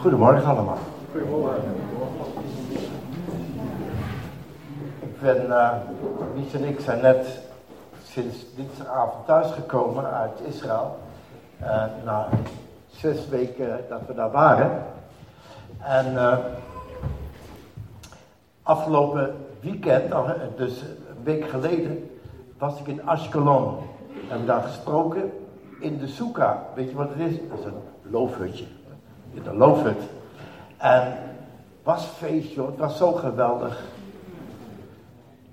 Goedemorgen allemaal. Goedemorgen. Ik ben, uh, en ik zijn net sinds dinsdagavond thuisgekomen uit Israël. Na zes weken dat we daar waren. En uh, afgelopen weekend, dus een week geleden, was ik in Ashkelon. En daar gesproken in de Soeka. Weet je wat het is? Dat is een loofhutje. In de loofhut. En was feest, joh. Het was zo geweldig.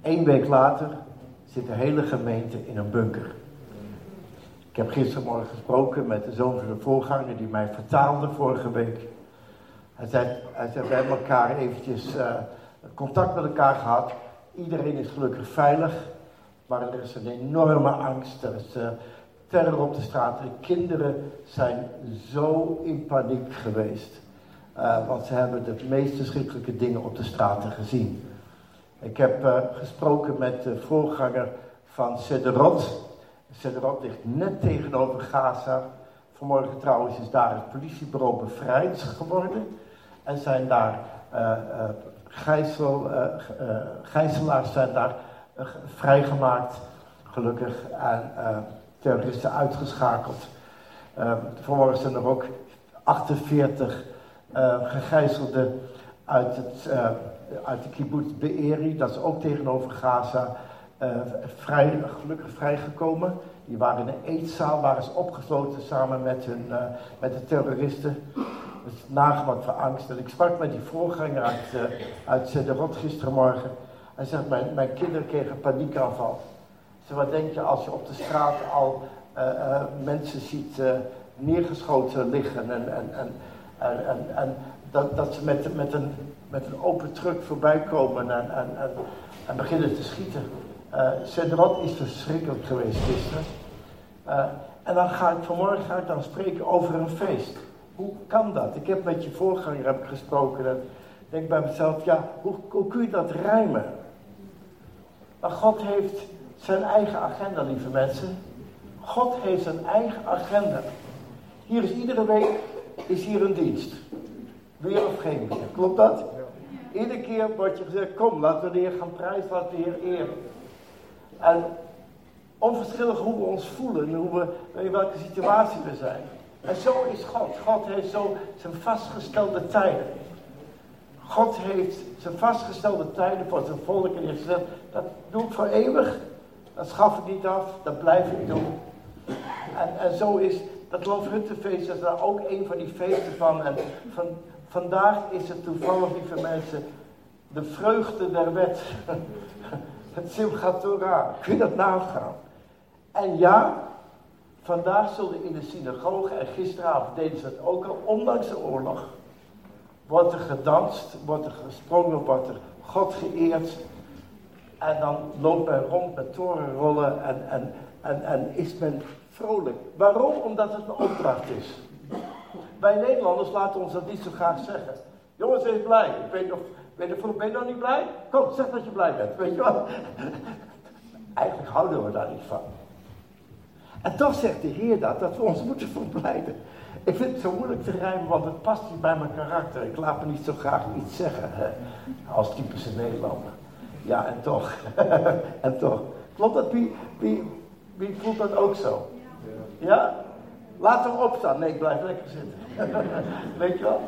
Eén week later zit de hele gemeente in een bunker. Ik heb gistermorgen gesproken met de zoon van de voorganger die mij vertaalde vorige week. Hij zei, hij we hebben elkaar eventjes uh, contact met elkaar gehad. Iedereen is gelukkig veilig. Maar er is een enorme angst. Er is uh, terror op de straat. De kinderen zijn zo in paniek geweest. Uh, want ze hebben de meest verschrikkelijke dingen op de straten gezien. Ik heb uh, gesproken met de voorganger van Sederot. Sederot ligt net tegenover Gaza. Vanmorgen trouwens is daar het politiebureau bevrijd geworden. En zijn daar uh, gijzel, gijzelaars zijn daar vrijgemaakt, gelukkig. En terroristen uitgeschakeld. vanmorgen zijn er ook 48 gegijzelden uit het uit de kibbutz Be'eri, dat is ook tegenover Gaza, uh, vrij, gelukkig vrijgekomen. Die waren in een eetzaal, waren ze opgesloten samen met, hun, uh, met de terroristen. Dus nagemak van angst. En ik sprak met die voorganger uit, uh, uit Sederot gistermorgen. Hij zegt, mijn, mijn kinderen kregen een paniekaanval. Wat denk je als je op de straat al mensen ziet neergeschoten liggen en, en, en, en, en dat, dat ze met, met een met een open truck voorbij komen en, en, en, en beginnen te schieten. Uh, is verschrikkelijk geweest gisteren. En dan ga ik vanmorgen ga ik dan spreken over een feest. Hoe kan dat? Ik heb met je voorganger heb gesproken en denk bij mezelf, ja, hoe, hoe kun je dat rijmen? Maar God heeft zijn eigen agenda, lieve mensen. God heeft zijn eigen agenda. Hier is iedere week is hier een dienst. Weer of geen weer. Klopt dat? Iedere keer wordt je gezegd, kom, laten we de Heer gaan prijzen, laten we de Heer eren. En onverschillig hoe we ons voelen, hoe we, in welke situatie we zijn. En zo is God. God heeft zo zijn vastgestelde tijden. God heeft zijn vastgestelde tijden voor zijn volk en heeft gezegd, dat doe ik voor eeuwig. Dat schaf ik niet af, dat blijf ik doen. En, zo is dat Loofhuttenfeest, dat is daar ook een van die feesten van. En van Vandaag is het toevallig, lieve mensen, de vreugde der wet. Het Simchat Torah. Kun je dat nagaan? En ja, vandaag zullen in de synagoge, en gisteravond deden ze het ook al, ondanks de oorlog, wordt er gedanst, wordt er gesprongen, wordt er God geëerd. En dan loopt men rond met torenrollen en, en, en, en is men vrolijk. Waarom? Omdat het een opdracht is. Wij Nederlanders laten ons dat niet zo graag zeggen. Jongens, wees blij. Ik weet nog, weet je, ben je nog niet blij? Kom, zeg dat je blij bent. Weet je wat? Eigenlijk houden we daar niet van. En toch zegt de Heer dat, dat we ons moeten verblijden. Ik vind het zo moeilijk te rijmen, want het past niet bij mijn karakter. Ik laat me niet zo graag iets zeggen, hè? als typische Nederlander. Ja, en toch. en toch. Klopt dat? Wie, voelt dat ook zo? Ja? Laat hem opstaan. Nee, ik blijf lekker zitten. Weet je wel?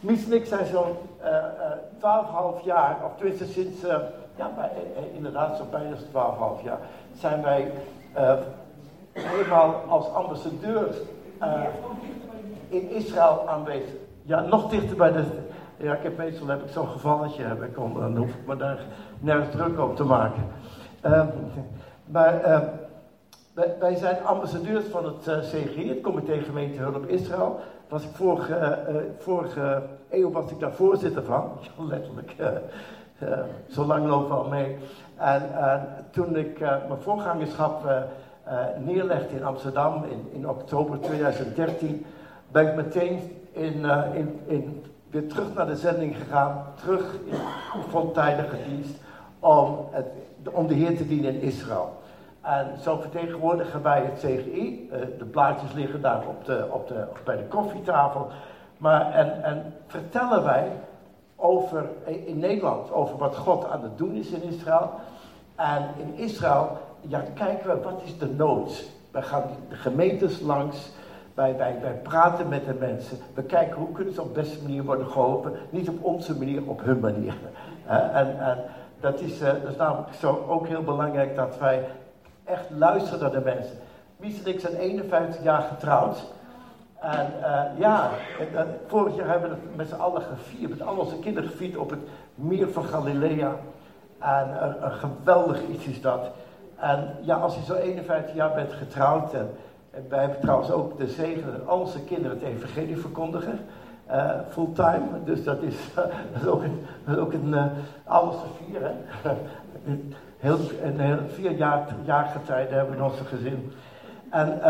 Mies en ik zijn zo'n uh, 12,5 jaar, of tenminste sinds, uh, ja, inderdaad, zo bijna 12,5 jaar, zijn wij helemaal als ambassadeur in Israël aanwezig. Ja, nog dichter bij de. Ja, ik heb meestal heb ik zo'n gevalletje, heb ik dan hoef ik me daar nergens druk op te maken. Ehm, maar ehm, wij, zijn ambassadeurs van het eh, CGI, het Comité Gemeente Hulp Israël. Was ik vorige, uh, vorige eeuw was ik daar voorzitter van. Letterlijk. zo lang lopen al mee. En toen ik mijn voorgangerschap neerlegde in Amsterdam in, in oktober 2013, ben ik meteen in, in, in, weer terug naar de zending gegaan. Terug in voltijdige dienst om, het, om de Heer te dienen in Israël. En zo vertegenwoordigen wij het CGI. Eh, de plaatjes liggen daar op de, op de, bij de koffietafel. Maar, en, en vertellen wij over, in Nederland over wat God aan het doen is in Israël. En in Israël, ja, kijken we wat is de nood. Wij gaan de gemeentes langs. Wij, wij, wij praten met de mensen. We kijken hoe kunnen ze op de beste manier worden geholpen. Niet op onze manier, op hun manier. En, en dat, is, uh, dat is namelijk zo ook heel belangrijk dat wij echt luisteren naar de mensen. Mies en ik zijn 51 jaar getrouwd. En uh, ja, vorig jaar hebben we met z'n allen gevierd, met al onze kinderen gevierd op het meer van Galilea. En uh, een geweldig iets is dat. En ja, als je zo 51 jaar bent getrouwd, en, en wij hebben trouwens ook de zegen dat onze kinderen het evangelie verkondigen. Uh, fulltime, dus dat is, dat is ook een, dat is ook een alles te vieren. heel, een vier jaar, jaar getijden hebben we in onze gezin. En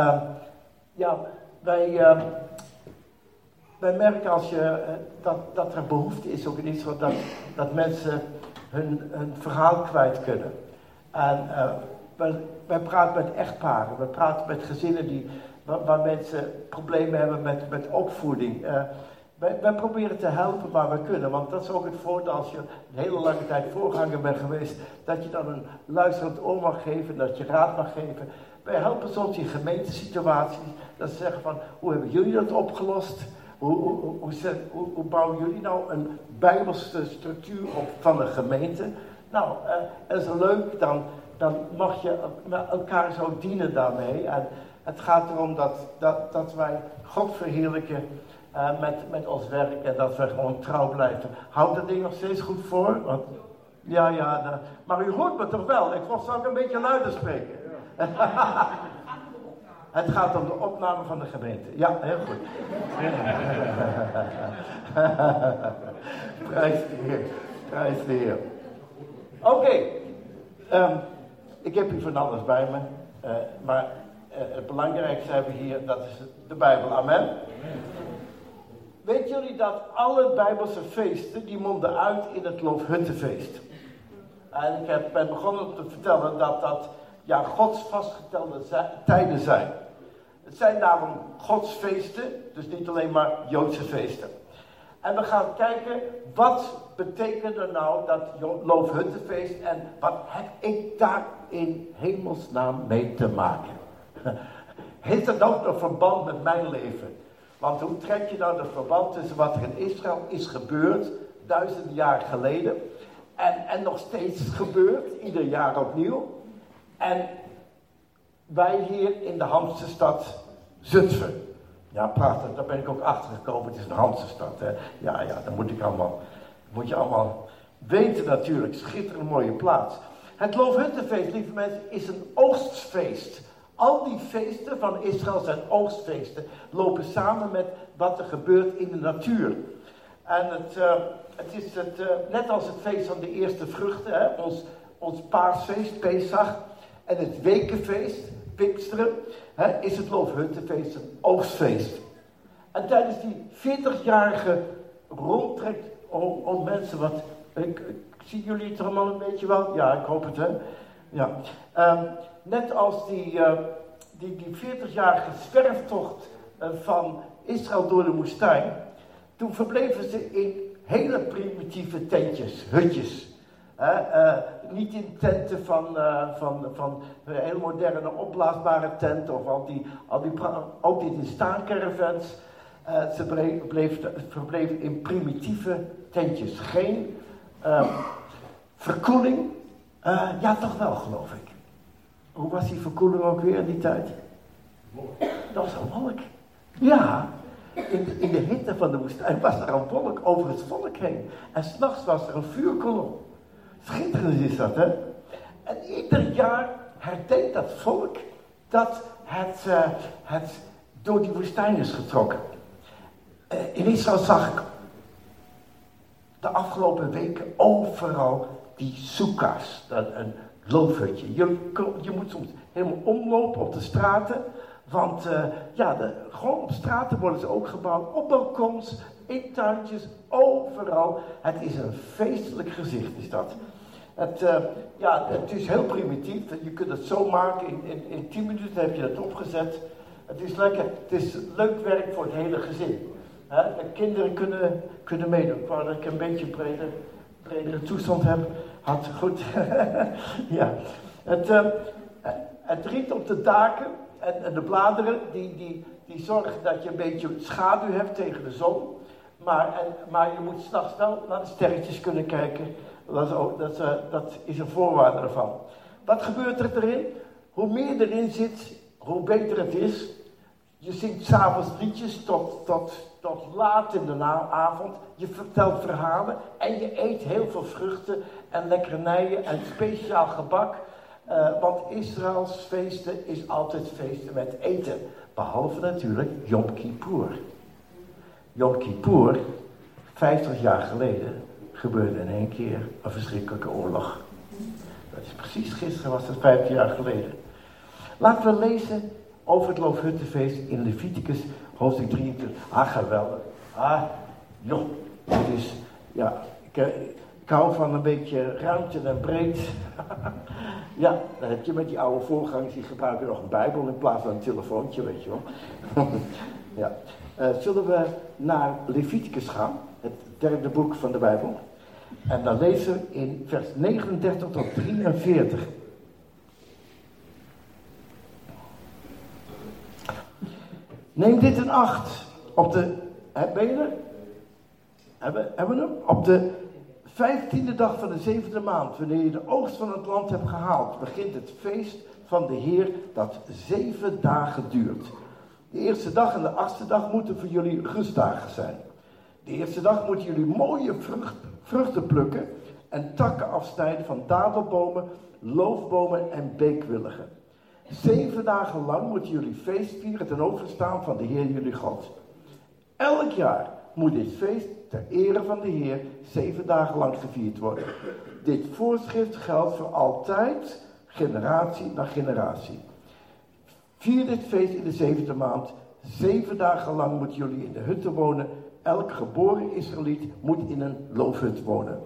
ja, wij, uh, wij merken als je, uh, dat, dat er behoefte is ook in Israël dat, dat mensen hun, hun verhaal kwijt kunnen. En uh, wij, wij, praten met echtparen, we praten met gezinnen die, waar, mensen problemen hebben met, met opvoeding. Eh, wij, wij, proberen te helpen waar we kunnen, want dat is ook het voordeel als je een hele lange tijd voorganger bent geweest, dat je dan een luisterend oor mag geven, dat je raad mag geven. Wij helpen soms in gemeentesituaties. Dat ze zeggen van, hoe hebben jullie dat opgelost? Hoe, hoe, hoe, bouwen jullie nou een bijbelse structuur op van de gemeente? Nou, uh, dat is leuk. Dan, dan mag je elkaar zo dienen daarmee. En het gaat erom dat, dat, dat wij God verheerlijken uh, met, met ons werk. En dat we gewoon trouw blijven. Houdt dat ding nog steeds goed voor? Want, ja, ja. Maar u hoort me toch wel? Ik zal ook een beetje luider spreken. Het gaat om de opname van de gemeente. Ja, heel goed. Prijs de Heer. Prijs de Heer. Oké. Um, ik heb hier van alles bij me. Uh, maar uh, het belangrijkste hebben we hier, dat is de Bijbel. Amen. Weet jullie dat alle Bijbelse feesten, die monden uit in het Loofhuttenfeest. En ik heb, ben begonnen te vertellen dat dat ja, Gods vastgetelde tijden zijn. Het zijn daarom Gods feesten, dus niet alleen maar Joodse feesten. En we gaan kijken, wat betekent er nou dat Loofhuttenfeest en wat heb ik daar in hemelsnaam mee te maken? Heeft dat ook een verband met mijn leven? Want hoe trek je nou de verband tussen wat er in Israël is gebeurd, duizenden jaar geleden, en, en nog steeds gebeurt, ieder jaar opnieuw, en wij hier in de Hamsterstad Zutphen. Ja, prachtig, daar ben ik ook achter gekomen. Het is een Hamsterstad, hè. Ja, ja, dat moet ik allemaal, moet je allemaal weten natuurlijk. Schitterend mooie plaats. Het Loofhuttenfeest, lieve mensen, is een oogstfeest. Al die feesten van Israël zijn oogstfeesten. Lopen samen met wat er gebeurt in de natuur. En het, uh, het is het, uh, net als het feest van de eerste vruchten, hè, ons, ons paasfeest, Pesach. En het wekenfeest, Pinksteren, hè, is het Loofhuttenfeest een oogstfeest. En tijdens die 40-jarige rondtrek, oh mensen, wat, ik, ik, zie jullie het allemaal een beetje wel? Ja, ik hoop het hè. Ja. Um, net als die, uh, die, die 40-jarige zwerftocht uh, van Israël door de woestijn, toen verbleven ze in hele primitieve tentjes, hutjes. Uh, niet in tenten van, uh, van, van hele moderne opblaasbare tenten of al die, al die ook niet in ze bleef, verbleven in primitieve tentjes. Geen ehm, verkoeling. ja, toch wel, geloof ik. Hoe was die verkoeling ook weer in die tijd? Dat was een wolk. Ja, in, in de hitte van de woestijn was er een wolk over het volk heen. En s'nachts was er een vuurkolom. Schitterend is dat, hè? En ieder jaar herdenkt dat volk dat het, uh, het door die woestijn is getrokken. Uh, in Israël zag ik de afgelopen weken overal die soeka's, een loofhutje. Je, je moet soms helemaal omlopen op de straten, want uh, ja, de, gewoon op straten worden ze ook gebouwd, op balkons, in tuintjes, overal. Het is een feestelijk gezicht, is dat. Het, uh, ja, het is heel primitief. Je kunt het zo maken. In, in, in 10 minuten heb je het opgezet. Het is lekker. Het is leuk werk voor het hele gezin. Hè? De kinderen kunnen, kunnen meedoen. Ik wou dat ik een beetje breder, bredere toestand heb. Had goed. ja. Het, uh, het riet op de daken en, en, de bladeren, die, die, die zorgen dat je een beetje schaduw hebt tegen de zon. Maar, maar je moet s'nachts wel naar de sterretjes kunnen kijken. Dat is, ook, dat, uh, dat is een voorwaarde ervan. Wat gebeurt er erin? Hoe meer erin zit, hoe beter het is. Je zingt s'avonds liedjes tot, tot, tot laat in de avond. Je vertelt verhalen en je eet heel veel vruchten en lekkernijen en speciaal gebak. Uh, want Israëls feesten is altijd feesten met eten. Behalve natuurlijk Yom Kippur. Yom Kippur, 50 jaar geleden, gebeurde in één keer een verschrikkelijke oorlog. Dat is precies gisteren, was dat 50 jaar geleden. Laten we lezen over het Loofhuttenfeest in Leviticus hoofdstuk 23. Ah, geweldig. Ah, joh, het is, ja, ik, eh, ik hou van een beetje ruimte en breed. ja, dan heb je met die oude voorgangers, die gebruiken nog een bijbel in plaats van een telefoontje, weet je wel. ja. Uh, zullen we naar Leviticus gaan, het derde boek van de Bijbel. En dan lezen we in vers 39 tot 43. Neem dit in acht. Op de, ben? Hebben, hebben we hem? Op de vijftiende dag van de zevende maand, wanneer je de oogst van het land hebt gehaald, begint het feest van de Heer dat zeven dagen duurt. De eerste dag en de achtste dag moeten voor jullie rustdagen zijn. De eerste dag moeten jullie mooie vrucht, vruchten plukken en takken afsnijden van dadelbomen, loofbomen en beekwilligen. Zeven dagen lang moeten jullie feest vieren ten overstaan van de Heer jullie God. Elk jaar moet dit feest ter ere van de Heer zeven dagen lang gevierd worden. Dit voorschrift geldt voor altijd, generatie na generatie. Vier dit feest in de zevende maand. Zeven dagen lang moeten jullie in de hutten wonen. Elk geboren Israëliet moet in een loofhut wonen.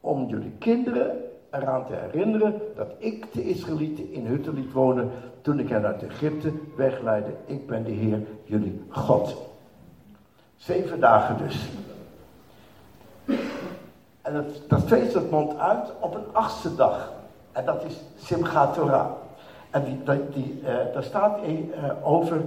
Om jullie kinderen eraan te herinneren dat ik de Israëlieten in hutten liet wonen toen ik hen uit Egypte wegleidde. Ik ben de Heer, jullie God. Zeven dagen dus. En dat, feest dat mondt uit op een achtste dag. En dat is Simchat Torah. En die, die, uh, daar staat uh, over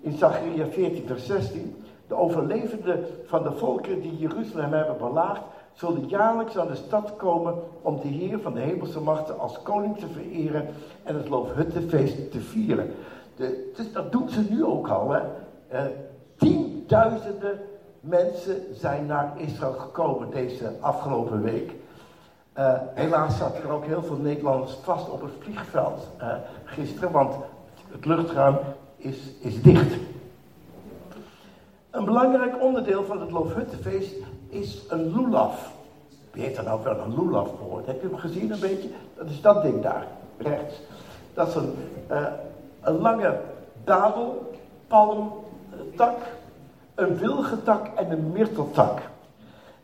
in Zacharia 14 vers 16. De overlevenden van de volkeren die Jeruzalem hebben belaagd, zullen jaarlijks aan de stad komen om de Heer van de hemelse machten als koning te vereren en het Loofhuttenfeest te vieren. De, dus dat doen ze nu ook al. Hè. Uh, tienduizenden mensen zijn naar Israël gekomen deze afgelopen week. Uh, helaas zaten er ook heel veel Nederlanders vast op het vliegveld uh, gisteren, want het luchtruim is, is dicht. Een belangrijk onderdeel van het Loofhuttenfeest is een lulaf. Wie heeft er nou wel een lulaf gehoord? Heb je hem gezien een beetje? Dat is dat ding daar, rechts. Dat is een, uh, een lange dadel, palm, tak, een wilgetak en een myrteltak.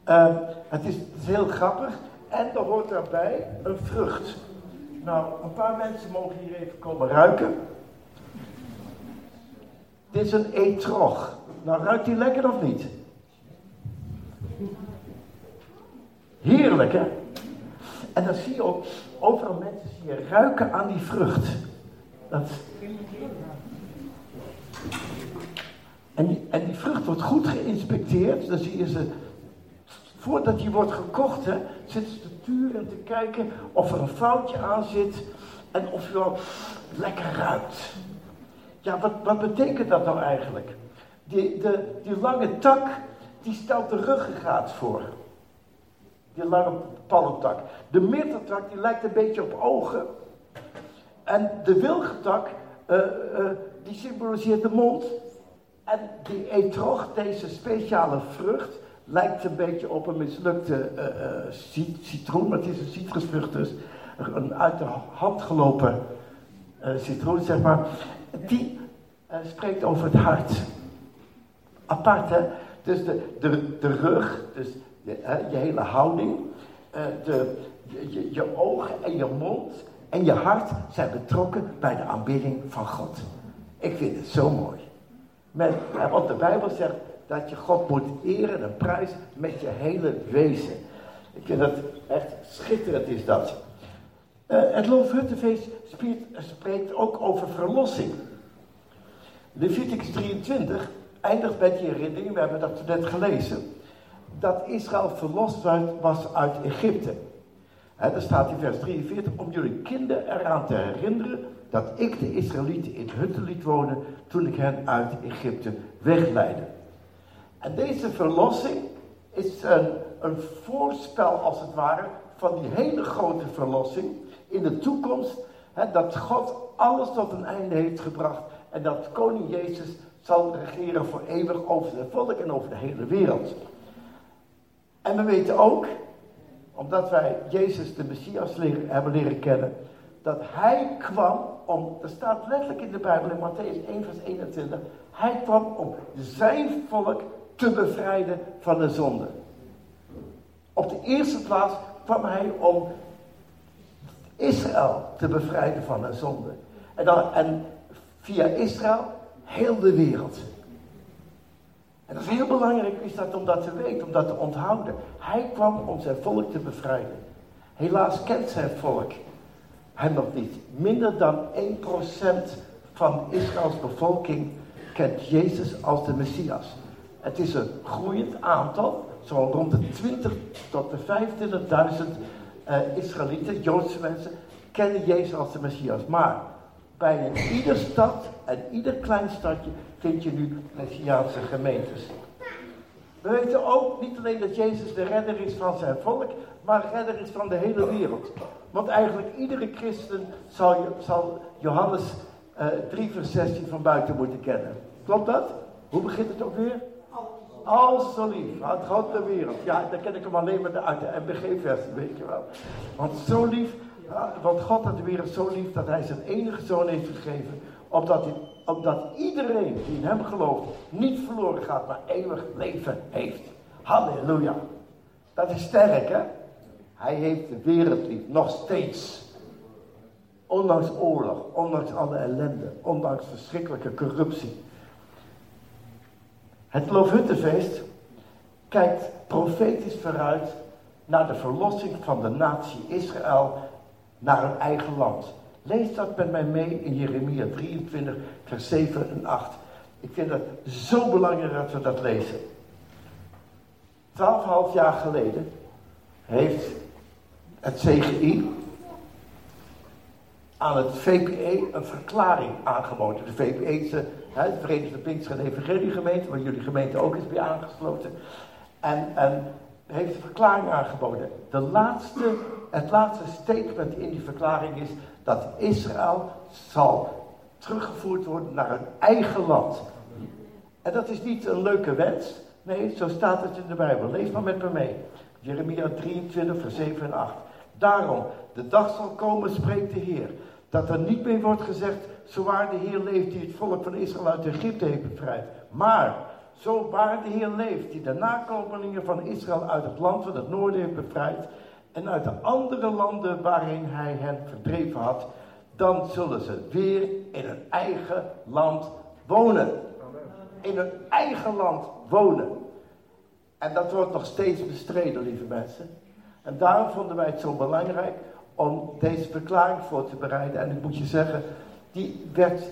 Uh, het, is, het is heel grappig. En er hoort daarbij een vrucht. Nou, een paar mensen mogen hier even komen ruiken. Dit is een etrog. Nou, ruikt die lekker of niet? Heerlijk, hè? En dan zie je ook overal mensen zie je ruiken aan die vrucht. Dat... En, die, en die vrucht wordt goed geïnspecteerd. Dan zie je ze, voordat die wordt gekocht, hè, zitten ze te turen en te kijken of er een foutje aan zit. En of je wel lekker ruikt. Ja, wat, wat betekent dat nou eigenlijk? Die, de, lange tak, die stelt de ruggengraat voor. Die lange palmtak. De middeltak, die lijkt een beetje op ogen. En de wilgetak, uh, die symboliseert de mond. En die etrog, deze speciale vrucht, lijkt een beetje op een mislukte uh, citroen. Maar het is een citrusvrucht dus. Een uit de hand gelopen citroen, zeg maar. Die spreekt over het hart. Apart, hè? Dus de, de, de rug, dus je, hele houding, uh, de, je, je ogen en je mond en je hart zijn betrokken bij de aanbidding van God. Ik vind het zo mooi. Want de Bijbel zegt, dat je God moet eren en prijzen met je hele wezen. Ik vind dat echt schitterend is dat. Uh, het Loofhuttenfeest spreekt ook over verlossing. Leviticus 23 eindigt met die herinnering, we hebben dat net gelezen, dat Israël verlost was uit Egypte. En staat in vers 43, om jullie kinderen eraan te herinneren dat ik de Israëlieten in hutten liet wonen toen ik hen uit Egypte wegleidde. En deze verlossing is een, een voorspel als het ware van die hele grote verlossing in de toekomst. Hè, dat God alles tot een einde heeft gebracht en dat koning Jezus zal regeren voor eeuwig over het volk en over de hele wereld. En we weten ook, omdat wij Jezus de Messias hebben leren kennen, dat hij kwam om, er staat letterlijk in de Bijbel in Matthäus 1 vers 21, hij kwam om zijn volk te bevrijden van de zonde. Op de eerste plaats kwam hij om Israël te bevrijden van de zonde. En, dan, en via Israël heel de wereld. En dat is heel belangrijk is dat om dat te weten, om dat te onthouden. Hij kwam om zijn volk te bevrijden. Helaas kent zijn volk hem nog niet. Minder dan 1% van Israëls bevolking kent Jezus als de Messias. Het is een groeiend aantal, zo rond de 20 tot de 25.000 uh, Israëlieten, Joodse mensen, kennen Jezus als de Messias. Maar bijna in ieder stad en ieder klein stadje vind je nu Messiaanse gemeentes. We weten ook niet alleen dat Jezus de redder is van zijn volk, maar redder is van de hele wereld. Want eigenlijk iedere christen zal, Johannes uh, 3 vers 16 van buiten moeten kennen. Klopt dat? Hoe begint het ook weer? Als zo lief had God de wereld. Ja, dan ken ik hem alleen maar uit de MBG-versie, weet je wel. Want zo lief, want God had de wereld zo lief dat hij zijn enige zoon heeft gegeven. Opdat, hij, iedereen die in hem gelooft niet verloren gaat, maar eeuwig leven heeft. Halleluja. Dat is sterk, hè? Hij heeft de wereld lief, nog steeds. Ondanks oorlog, ondanks alle ellende, ondanks verschrikkelijke corruptie. Het Loofhuttenfeest kijkt profetisch vooruit naar de verlossing van de natie Israël naar hun eigen land. Lees dat met mij mee in Jeremia 23, vers 7 en 8. Ik vind het zo belangrijk dat we dat lezen. Twaalfhalf jaar geleden heeft het CGI aan het VPE een verklaring aangeboden. De VPE is de, de Verenigde Pinkster Evangelie gemeente, waar jullie gemeente ook is bij aangesloten. En, en heeft een verklaring aangeboden. De laatste, het laatste statement in die verklaring is dat Israël zal teruggevoerd worden naar hun eigen land. En dat is niet een leuke wens. Nee, zo staat het in de Bijbel. Lees maar met me mee. Jeremia 23, vers 7 en 8. Daarom, de dag zal komen, spreekt de Heer, dat er niet meer wordt gezegd, zo waar de Heer leeft die het volk van Israël uit Egypte heeft bevrijd. Maar, zo waar de Heer leeft die de nakomelingen van Israël uit het land van het noorden heeft bevrijd en uit de andere landen waarin hij hen verdreven had, dan zullen ze weer in hun eigen land wonen. In hun eigen land wonen. En dat wordt nog steeds bestreden, lieve mensen. En daarom vonden wij het zo belangrijk om deze verklaring voor te bereiden. En ik moet je zeggen, die werd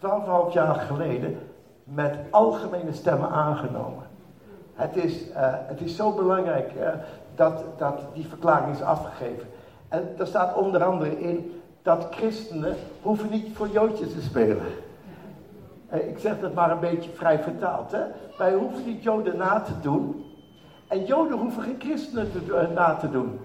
12,5 jaar geleden met algemene stemmen aangenomen. Het is, uh, het is zo belangrijk uh, dat, dat die verklaring is afgegeven. En er staat onder andere in dat christenen hoeven niet voor joodjes te spelen. Uh, ik zeg dat maar een beetje vrij vertaald. Hè? Wij hoeven niet joden na te doen. En Joden hoeven geen christenen te, na te doen.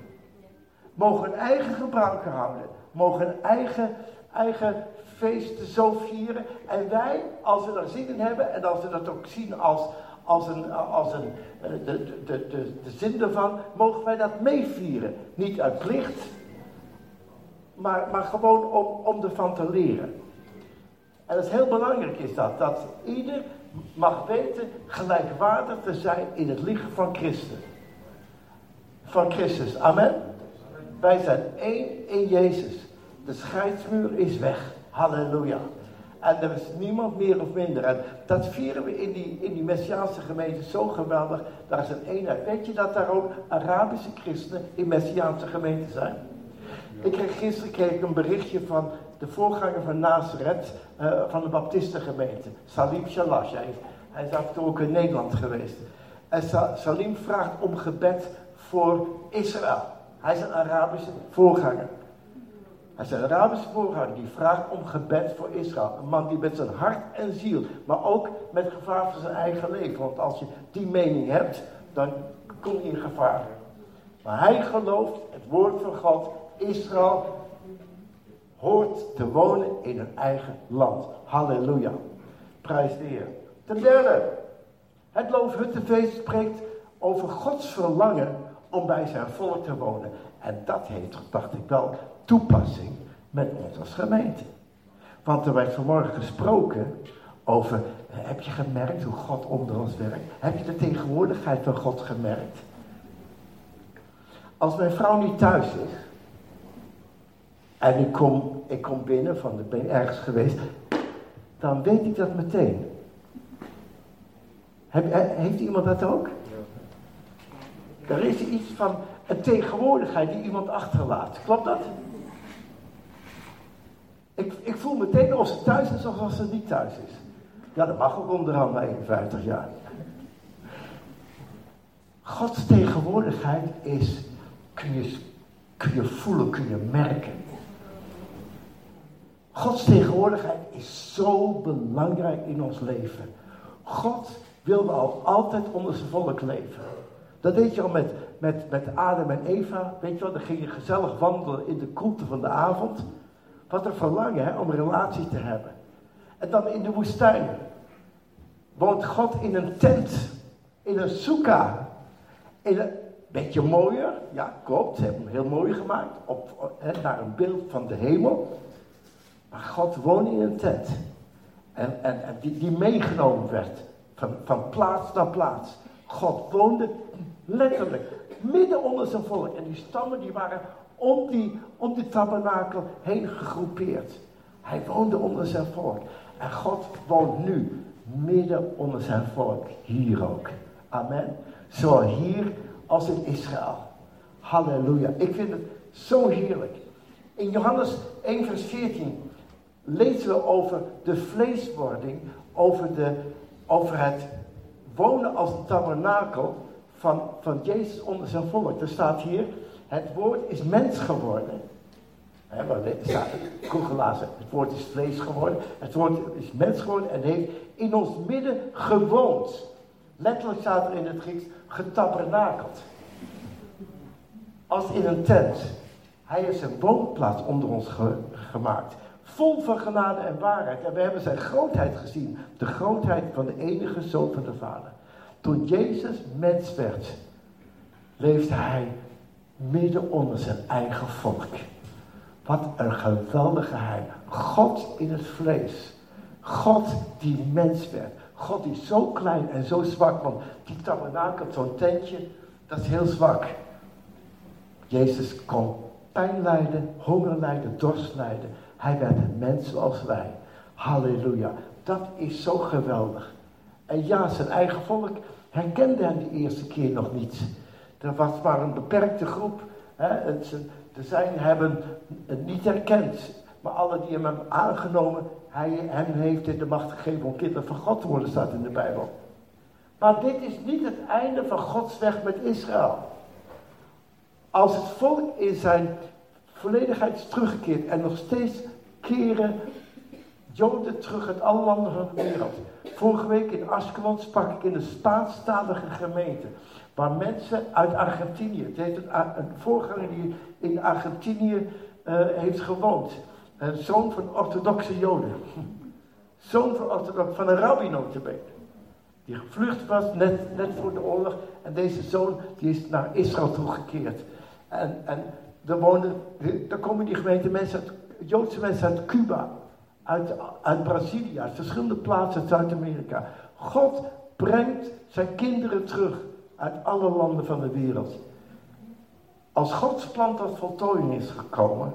Mogen hun eigen gebruiken houden. Mogen hun eigen, eigen feesten zo vieren. En wij, als we daar zin in hebben en als we dat ook zien als, als, een, als een, eh, de, de, de, de, zin ervan, mogen wij dat meevieren. Niet uit plicht, maar, maar gewoon om, om ervan te leren. En is heel belangrijk is dat, dat ieder mag weten gelijkwaardig te zijn in het lichaam van Christus. Van Christus. Amen. Wij zijn één in Jezus. De scheidsmuur is weg. Halleluja. En er is niemand meer of minder. En dat vieren we in die, in die Messiaanse gemeente zo geweldig. Daar is een eenheid. Weet je dat daar ook Arabische christenen in Messiaanse gemeenten zijn? Ik kreeg gisteren kreeg ik een berichtje van de voorganger van Nazareth, uh, van de Baptistengemeente, Salim Shalash. Hij, hij is af en toe ook in Nederland geweest. En Salim vraagt om gebed voor Israël. Hij is een Arabische voorganger. Is een Arabische voorganger die vraagt om gebed voor Israël. Een man die met zijn hart en ziel, maar ook met gevaar voor zijn eigen leven. Want als je die mening hebt, dan kom je in gevaar. Maar hij gelooft het woord van God. Israël hoort te wonen in een eigen land. Halleluja. Prijs de Heer. Ten derde, het Loofhuttenfeest spreekt over Gods verlangen om bij zijn volk te wonen. En dat heeft, dacht ik wel, toepassing met ons als gemeente. Want er werd vanmorgen gesproken over, heb je gemerkt hoe God onder ons werkt? Heb je de tegenwoordigheid van God gemerkt? Als mijn vrouw niet thuis is, en ik kom, ik kom binnen, van ik ben ergens geweest, dan weet ik dat meteen. Heb, heeft iemand dat ook? Er is iets van een tegenwoordigheid die iemand achterlaat. Klopt dat? Ik, ik voel meteen of ze thuis is of als ze niet thuis is. Ja, dat mag ook onderhand na 51 jaar. Gods tegenwoordigheid is, kun je, kun je voelen, kun je merken. Gods tegenwoordigheid is zo belangrijk in ons leven. God wilde al altijd onder zijn volk leven. Dat deed je al met, met, met Adam en Eva. Weet je wel, dan ging je gezellig wandelen in de koelte van de avond. Wat een verlangen hè, om relatie te hebben. En dan in de woestijn. Woont God in een tent. In een soeka. In een beetje mooier. Ja, klopt. Ze hebben hem heel mooi gemaakt. Op, hè, naar een beeld van de hemel. Maar God woonde in een tent. En, en, en die, die meegenomen werd. Van, van plaats naar plaats. God woonde letterlijk midden onder zijn volk. En die stammen die waren om die, om die tabernakel heen gegroepeerd. Hij woonde onder zijn volk. En God woont nu midden onder zijn volk. Hier ook. Amen. Zowel hier als in Israël. Halleluja. Ik vind het zo heerlijk. In Johannes 1 vers 14 lezen we over de vleeswording. Over, de, over het wonen als tabernakel van, van Jezus onder zijn volk. Er staat hier, het woord is mens geworden. He, maar staat gelazen, het woord is vlees geworden. Het woord is mens geworden en heeft in ons midden gewoond. Letterlijk staat er in het Grieks getabernakeld. Als in een tent. Hij is een woonplaats onder ons gemaakt. Vol van genade en waarheid. En we hebben zijn grootheid gezien. De grootheid van de enige zoon van de Vader. Toen Jezus mens werd, leefde hij midden onder zijn eigen volk. Wat een geweldige geheim. God in het vlees. God die mens werd. God die zo klein en zo zwak, want die tabernakel, zo'n tentje, dat is heel zwak. Jezus kon pijn lijden, honger lijden, dorst lijden. Hij werd een mens zoals wij. Halleluja. Dat is zo geweldig. En ja, zijn eigen volk herkende hem de eerste keer nog niet. Er was maar een beperkte groep. Hè, de zijn hebben niet herkend. Maar alle die hem hebben aangenomen, hij hem heeft in de macht gegeven om kinderen van God te worden, staat in de Bijbel. Maar dit is niet het einde van Gods weg met Israël. Als het volk in zijn volledigheid is teruggekeerd en nog steeds keren Joden terug uit alle landen van de wereld. Vorige week in Askelon sprak ik in de Spaanstalige gemeente. Waar mensen uit Argentinië, het een, een voorganger die in Argentinië uh, heeft gewoond. Een zoon van orthodoxe Joden. Zoon van, orthodox, van een rabbi notabene. Die gevlucht was net, net voor de oorlog. En deze zoon die is naar Israël toegekeerd. En, en er, wonen, er komen die gemeente mensen Joodse mensen uit Cuba uit, uit Brazilië, uit verschillende plaatsen uit Zuid-Amerika. God brengt zijn kinderen terug uit alle landen van de wereld. Als Gods plan tot voltooiing is gekomen,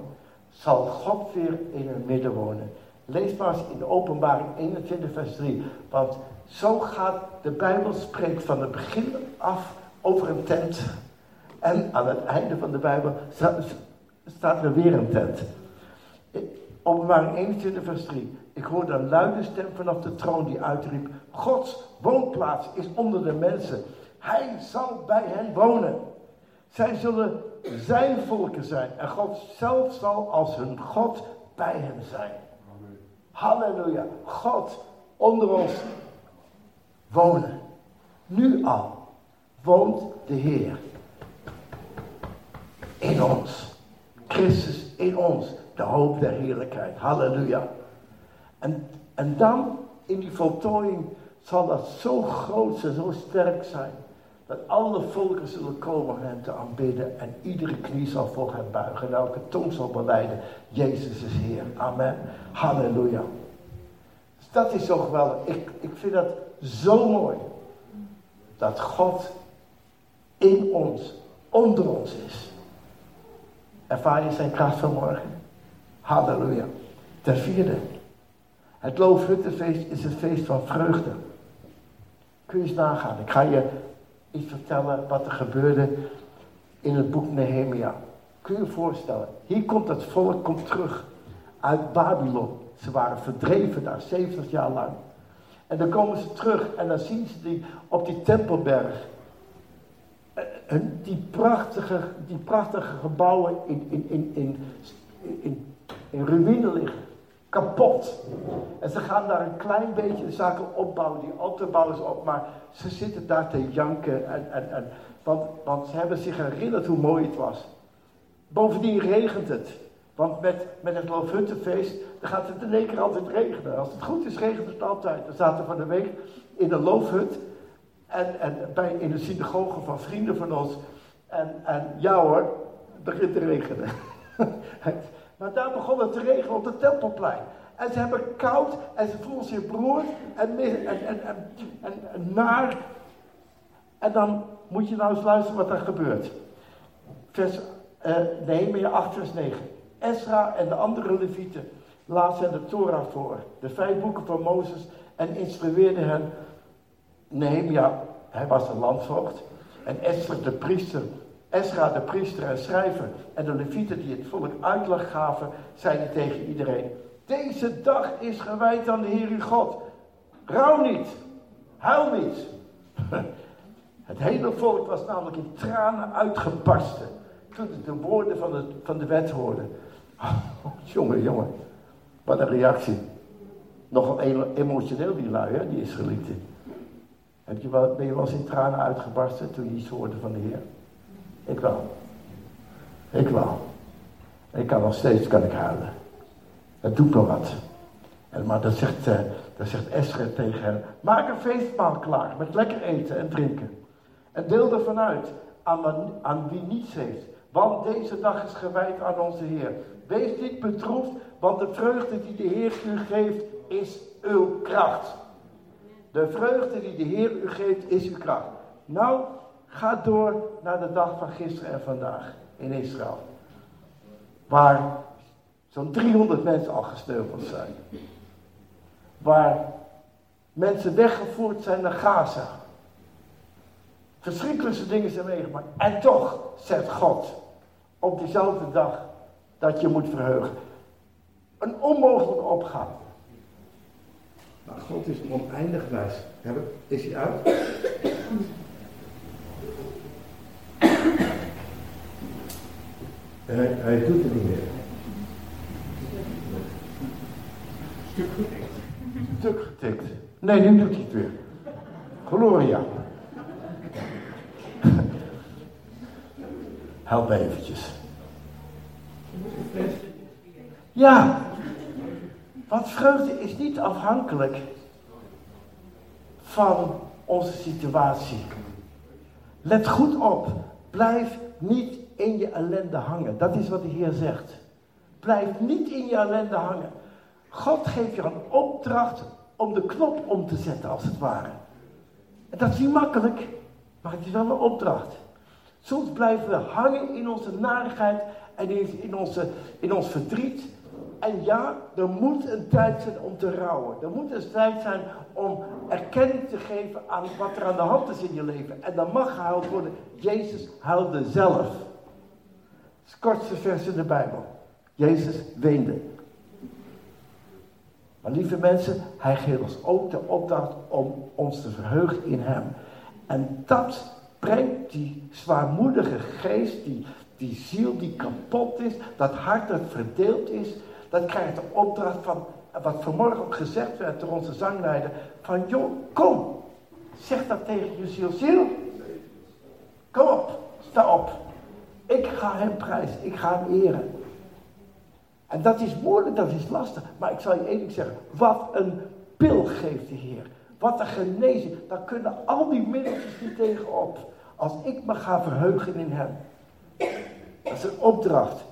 zal God weer in hun midden wonen. Lees maar eens in de openbaring 21 vers 3. Want zo gaat de Bijbel spreekt van het begin af over een tent. En aan het einde van de Bijbel staat er weer een tent. Openbaring 21 vers 3. Ik hoorde een luide stem vanaf de troon die uitriep. Gods woonplaats is onder de mensen. Hij zal bij hen wonen. Zij zullen zijn volken zijn. En God zelf zal als hun God bij hen zijn. Halleluja. God onder ons wonen. Nu al woont de Heer in ons. Christus in ons. De hoop der heerlijkheid. Halleluja. En, en dan in die voltooiing zal dat zo groot en zo sterk zijn. Dat alle volken zullen komen hem te aanbidden. En iedere knie zal voor hem buigen. En elke tong zal beleiden. Jezus is Heer. Amen. Halleluja. Dus dat is zo geweldig. Ik, ik vind dat zo mooi. Dat God in ons, onder ons is. Ervaar je zijn kracht vanmorgen? Halleluja. Ten vierde. Het Loofhuttenfeest is het feest van vreugde. Kun je eens nagaan. Ik ga je iets vertellen wat er gebeurde in het boek Nehemia. Kun je je voorstellen. Hier komt het volk komt terug uit Babylon. Ze waren verdreven daar 70 jaar lang. En dan komen ze terug en dan zien ze die op die tempelberg. Eh, die prachtige, die prachtige gebouwen in, in, in, in, in, in ruïne liggen. Kapot. En ze gaan daar een klein beetje de zaken opbouwen. Die auto bouwen op. Maar ze zitten daar te janken. En, en, en, want, want ze hebben zich herinnerd hoe mooi het was. Bovendien regent het. Want met, met het Loofhuttenfeest, dan gaat het in één keer altijd regenen. Als het goed is, regent het altijd. We zaten van de week in de Loofhut. En, en bij, in de synagoge van vrienden van ons. En, en ja hoor, het begint te regenen. maar daar begon het te regenen op het tempelplein. En ze hebben koud en ze voelen zich beroerd en, en, en, en, naar. En dan moet je nou eens luisteren wat er gebeurt. Vers, Nehemia 8 vers 9. Esra en de andere levieten lazen de Torah voor. De vijf boeken van Mozes en instrueerden hen Nehemia, hij was een landvoogd. En Esther de priester, Esra de priester en schrijver. En de levieten die het volk uitleg gaven, zeiden tegen iedereen. Deze dag is gewijd aan de Heer uw God. Rouw niet. Huil niet. Het hele volk was namelijk in tranen uitgebarsten. Toen de woorden van de, van de wet hoorde. Oh, jongen, jongen. Wat een reactie. Nogal emotioneel die lui, hè, die Israëlieten. Ben je wel eens in tranen uitgebarsten toen je iets hoorde van de Heer? Ik wel. Ik wel. Ik kan nog steeds kan ik huilen. Het doet me wat. En, maar dan zegt, uh, zegt Esther tegen hen, maak een feestmaal klaar met lekker eten en drinken. En deel ervan uit aan, aan wie niets heeft. Want deze dag is gewijd aan onze Heer. Wees niet bedroefd, want de vreugde die de Heer u geeft is uw kracht. De vreugde die de Heer u geeft is uw kracht. Nou, ga door naar de dag van gisteren en vandaag in Israël. Waar zo'n 300 mensen al gesneuveld zijn. Waar mensen weggevoerd zijn naar Gaza. Verschrikkelijke dingen zijn meegemaakt. En toch zegt God op diezelfde dag dat je moet verheugen. Een onmogelijke opgave. Maar God is oneindig wijs. Is hij uit? hij, hij doet het niet meer. Stuk getikt. Stuk getikt. Nee, nu doet hij het weer. Gloria. Help me eventjes. Ja, want vreugde is niet afhankelijk van onze situatie. Let goed op. Blijf niet in je ellende hangen. Dat is wat de Heer zegt. Blijf niet in je ellende hangen. God geeft je een opdracht om de knop om te zetten, als het ware. En dat is niet makkelijk, maar het is wel een opdracht. Soms blijven we hangen in onze narigheid en in, onze, in ons verdriet. En ja, er moet een tijd zijn om te rouwen. Er moet een tijd zijn om erkenning te geven aan wat er aan de hand is in je leven. En dan mag gehuild worden. Jezus huilde zelf. Het kortste vers in de Bijbel. Jezus weende. Maar lieve mensen, hij geeft ons ook de opdracht om ons te verheugen in hem. En dat brengt die zwaarmoedige geest, die, die ziel die kapot is, dat hart dat verdeeld is, dat krijgt de opdracht van, wat vanmorgen ook gezegd werd door onze zangleider, van joh, kom, zeg dat tegen je ziel. Ziel, kom op, sta op. Ik ga hem prijzen, ik ga hem eren. En dat is moeilijk, dat is lastig. Maar ik zal je ding zeggen. Wat een pil geeft de Heer. Wat een genezing. Daar kunnen al die middeltjes niet tegenop. Als ik me ga verheugen in hem. Dat is een opdracht.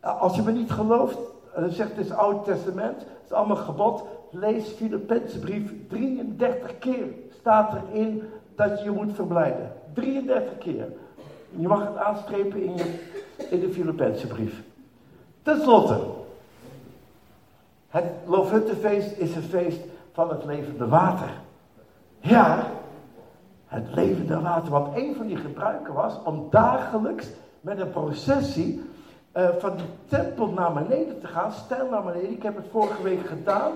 Als je me niet gelooft, dan zegt het Oude Testament, het is allemaal gebod. Lees Filippense brief 33 keer staat erin dat je je moet verblijden. 33 keer. Je mag het aanstrepen in, je, in de Filippense brief. Ten slotte. Het Loofhuttenfeest is een feest van het levende water. Ja, het levende water. Want een van die gebruiken was om dagelijks met een processie uh, van die tempel naar beneden te gaan, stijl naar beneden. Ik heb het vorige week gedaan.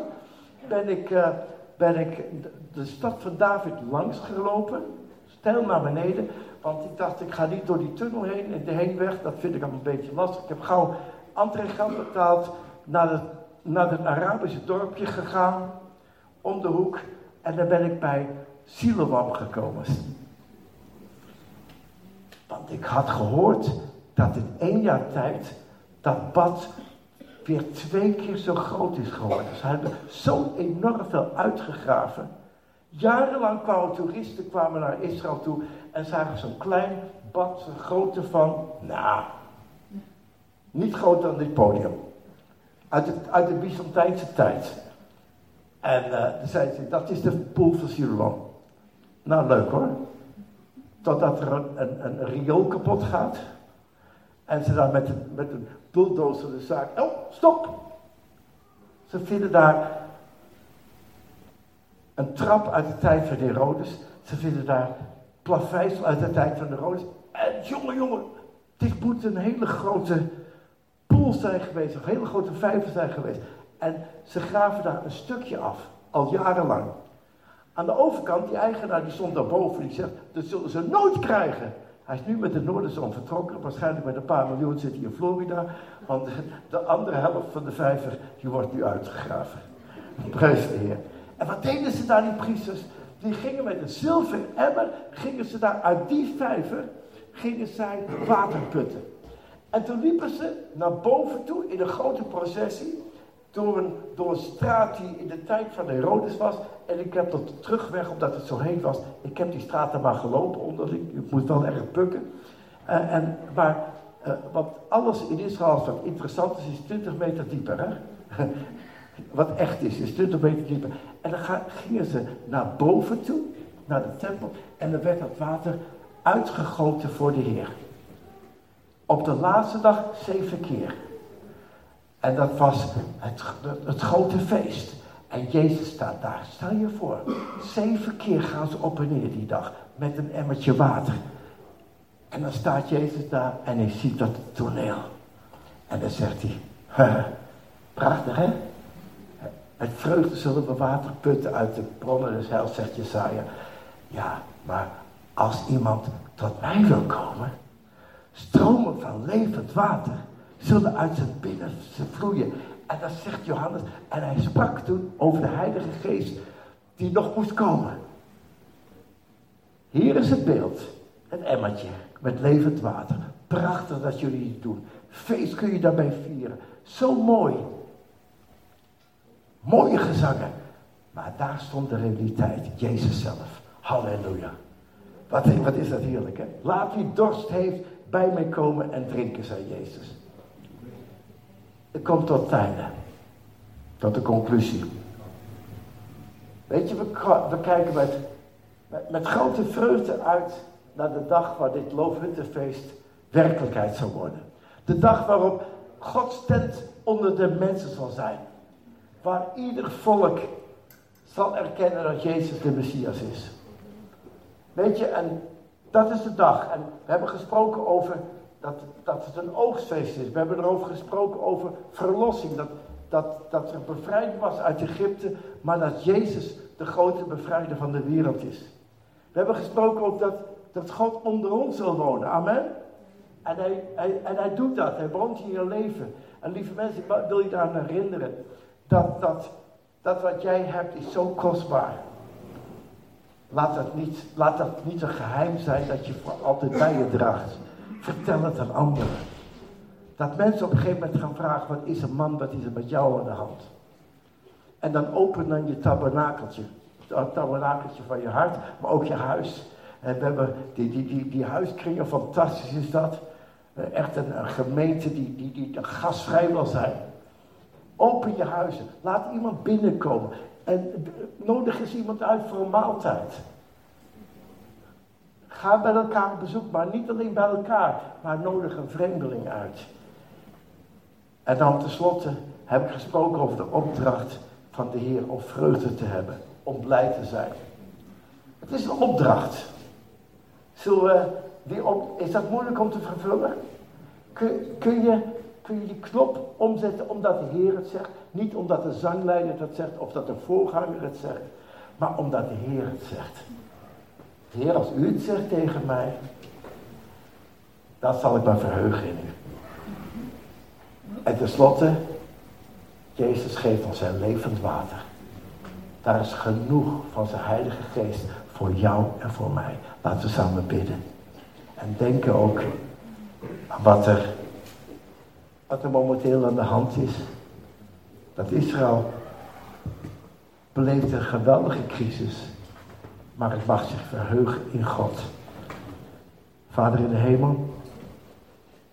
Ben ik, uh, ben ik de stad van David langs gelopen, stijl naar beneden. Want ik dacht, ik ga niet door die tunnel heen en de heenweg. Dat vind ik al een beetje lastig. Ik heb gauw entreegeld betaald, naar het, naar het Arabische dorpje gegaan, om de hoek. En daar ben ik bij Silewam gekomen. Want ik had gehoord dat in één jaar tijd dat bad weer twee keer zo groot is geworden. Ze hebben zo enorm veel uitgegraven. Jarenlang kwamen toeristen kwamen naar Israël toe en zagen zo'n klein bad, zo'n grootte van, nou, niet groter dan dit podium. Uit de, de Byzantijnse tijd. En uh, ze, dat is de poel van Siloam. Nou, leuk hoor. Totdat er een, een riool kapot gaat. En ze daar met, een, met een bulldozer de zaak. Oh, stop! Ze vinden daar een trap uit de tijd van Herodes. Ze vinden daar plaveisel uit de tijd van Herodes. En jongen, jongen, dit moet een hele grote poel zijn geweest. Of hele grote vijver zijn geweest. En ze graven daar een stukje af. Al jarenlang. Aan de overkant, die eigenaar die stond daarboven. Die zegt, dat zullen ze nooit krijgen. Hij is nu met de Noorderzon vertrokken. Waarschijnlijk met een paar miljoen zit hij in Florida. Want de andere helft van de vijver, die wordt nu uitgegraven. Prijs de Heer. En wat deden ze daar, die priesters? Die gingen met een zilveren emmer, gingen ze daar uit die vijver, gingen zij water putten. En toen liepen ze naar boven toe in een grote processie. Door een, door een straat die in de tijd van Herodes was. En ik heb de terugweg, omdat het zo heet was. Ik heb die straat er maar gelopen onder. Ik moest wel erg pukken. Uh, en, maar, uh, want alles in Israël wat interessant is, is 20 meter dieper. Hè? wat echt is, is 20 meter dieper. En dan gingen ze naar boven toe, naar de tempel. En dan werd dat water uitgegoten voor de Heer. Op de laatste dag zeven keer. En dat was het, het grote feest. En Jezus staat daar. Stel je voor, zeven keer gaan ze op en neer die dag met een emmertje water. En dan staat Jezus daar en hij ziet dat toneel. En dan zegt hij, prachtig hè? Met vreugde zullen we water putten uit de bronnen des heils, zegt Jesaja. Ja, maar als iemand tot mij wil komen, Stromen van levend water zullen uit zijn binnenste vloeien. En dat zegt Johannes. En hij sprak toen over de Heilige Geest die nog moest komen. Hier is het beeld. Een emmertje met levend water. Prachtig dat jullie het doen. Feest kun je daarbij vieren. Zo mooi. Mooie gezangen. Maar daar stond de realiteit. Jezus zelf. Halleluja. Wat, wat is dat heerlijk, hè? Laat wie dorst heeft bij mij komen en drinken, zei Jezus. Ik kom tot einde. Tot de conclusie. Weet je, we, kijken met, met, grote vreugde uit naar de dag waar dit loofhuttenfeest werkelijkheid zou worden. De dag waarop Gods tent onder de mensen zal zijn. Waar ieder volk zal erkennen dat Jezus de Messias is. Weet je, en dat is de dag. En we hebben gesproken over dat, dat het een oogstfeest is. We hebben erover gesproken over verlossing. Dat, dat, dat er bevrijd was uit Egypte, maar dat Jezus de grote bevrijder van de wereld is. We hebben gesproken ook dat, dat God onder ons zal wonen. Amen. En hij, hij, en hij doet dat. Hij woont in je leven. En lieve mensen, ik wil je daaraan herinneren. Dat, dat, dat wat jij hebt is zo kostbaar. Laat dat, niet, laat dat niet een geheim zijn dat je voor altijd bij je draagt. Vertel het aan anderen. Dat mensen op een gegeven moment gaan vragen: wat is een man, wat is er met jou aan de hand? En dan open dan je tabernakeltje. Het tabernakeltje van je hart, maar ook je huis. En we hebben die, die, die, die huiskringen, fantastisch is dat. Eh, echt een, een gemeente die, die, die gasvrij wil zijn. Open je huizen. Laat iemand binnenkomen. En nodig eens iemand uit voor een maaltijd. Ga bij elkaar op bezoek, maar niet alleen bij elkaar, maar nodig een vreemdeling uit. En dan tenslotte heb ik gesproken over de opdracht van de Heer om vreugde te hebben, om blij te zijn. Het is een opdracht. Is dat moeilijk om te vervullen? Kun, kun, je, kun je die knop omzetten omdat de Heer het zegt? Niet omdat de zangleider het zegt of dat de voorganger het zegt, maar omdat de Heer het zegt. Heer, als u het zegt tegen mij, dan zal ik me verheugen in u. En tenslotte, Jezus geeft ons zijn levend water. Daar is genoeg van zijn Heilige Geest voor jou en voor mij. Laten we samen bidden. En denken ook aan wat er, wat er momenteel aan de hand is. Dat Israël beleeft een geweldige crisis. Maar het mag zich verheugen in God. Vader in de hemel,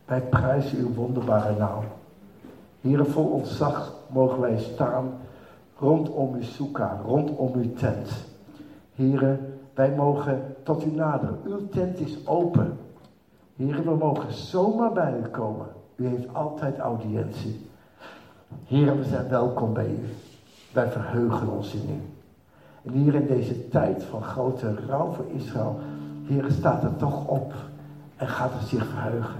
wij prijzen uw wonderbare naam. Hier vol ontzag mogen wij staan rondom uw soeka, rondom uw tent. Heren, wij mogen tot u naderen. Uw tent is open. Heren, we mogen zomaar bij u komen. U heeft altijd audiëntie. Heren, we zijn welkom bij u. Wij verheugen ons in u. En hier in deze tijd van grote rouw voor Israël, Heren, staat er toch op en gaat er zich verheugen.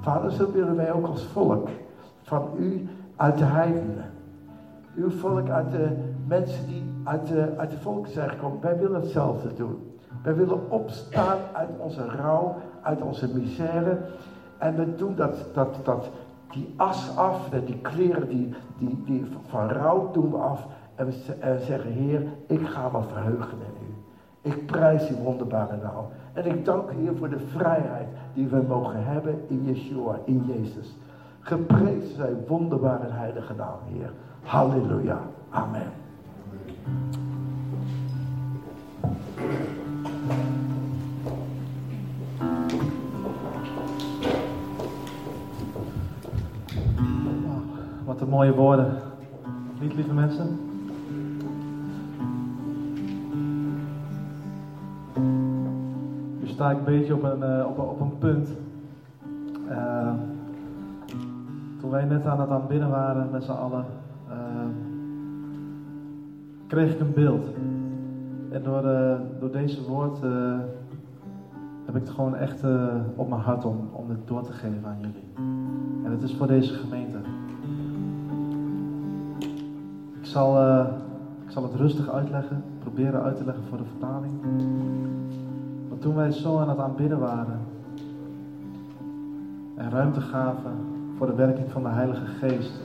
Vader, zo willen wij ook als volk van u uit de heidenen. Uw volk uit de mensen die uit de, uit de volken zijn gekomen. Wij willen hetzelfde doen. Wij willen opstaan uit onze rouw, uit onze misère. En we doen dat, dat, dat, die as af, die kleren die, die, die van rouw doen we af. En we, zeggen, Heer, ik ga me verheugen in u. Ik prijs uw wonderbare naam. En ik dank u, Heer, voor de vrijheid die we mogen hebben in Yeshua, in Jezus. Geprezen zij wonderbare en heilige naam, Heer. Halleluja. Amen. Wat een mooie woorden. Niet, lieve mensen? Sta ik een beetje op een, uh, op, op een punt. Uh, toen wij net aan het aanbidden waren met z'n allen, uh, kreeg ik een beeld. En door, door deze woord heb ik het gewoon echt op mijn hart om, om het door te geven aan jullie. En het is voor deze gemeente. Ik zal, ik zal het rustig uitleggen, proberen uit te leggen voor de vertaling. Toen wij zo aan het aanbidden waren en ruimte gaven voor de werking van de Heilige Geest,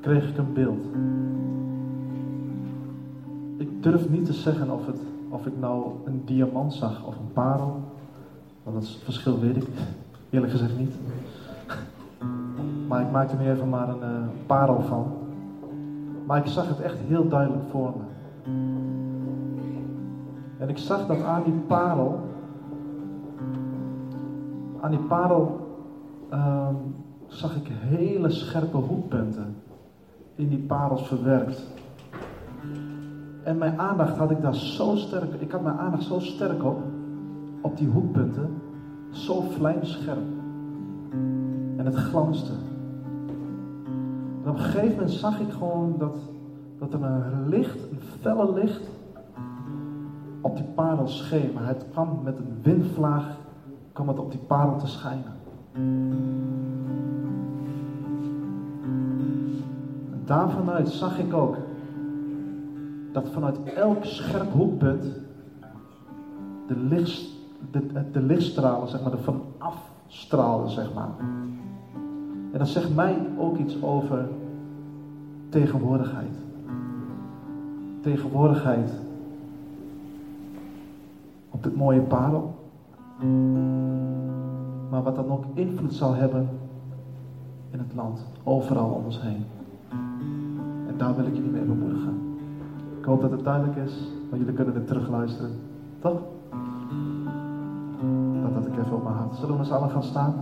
kreeg ik een beeld. Ik durf niet te zeggen of, het, of ik nou een diamant zag of een parel. Want dat verschil weet ik eerlijk gezegd niet. Maar ik maakte er nu even maar een uh, parel van. Maar ik zag het echt heel duidelijk voor me. En ik zag dat aan die parel, aan die parel um, zag ik hele scherpe hoekpunten in die parels verwerkt. En mijn aandacht had ik daar zo sterk, ik had mijn aandacht zo sterk op, op die hoekpunten, zo vlijmscherp. En het glansde. En op een gegeven moment zag ik gewoon dat, dat er een licht, een felle licht, op die parel scheen. Het kwam met een windvlaag, kwam het op die parel te schijnen. En daarvanuit zag ik ook dat vanuit elk scherp hoekpunt de, licht, de, de lichtstralen, zeg maar, er van afstralen, zeg maar. En dat zegt mij ook iets over tegenwoordigheid. Tegenwoordigheid dit mooie parel. Maar wat dan ook invloed zal hebben in het land, overal om ons heen. En daar wil ik jullie mee bemoedigen. Ik hoop dat het duidelijk is, maar jullie kunnen het terugluisteren. Toch? Dat had ik even op mijn hart. Zullen we met z'n gaan staan?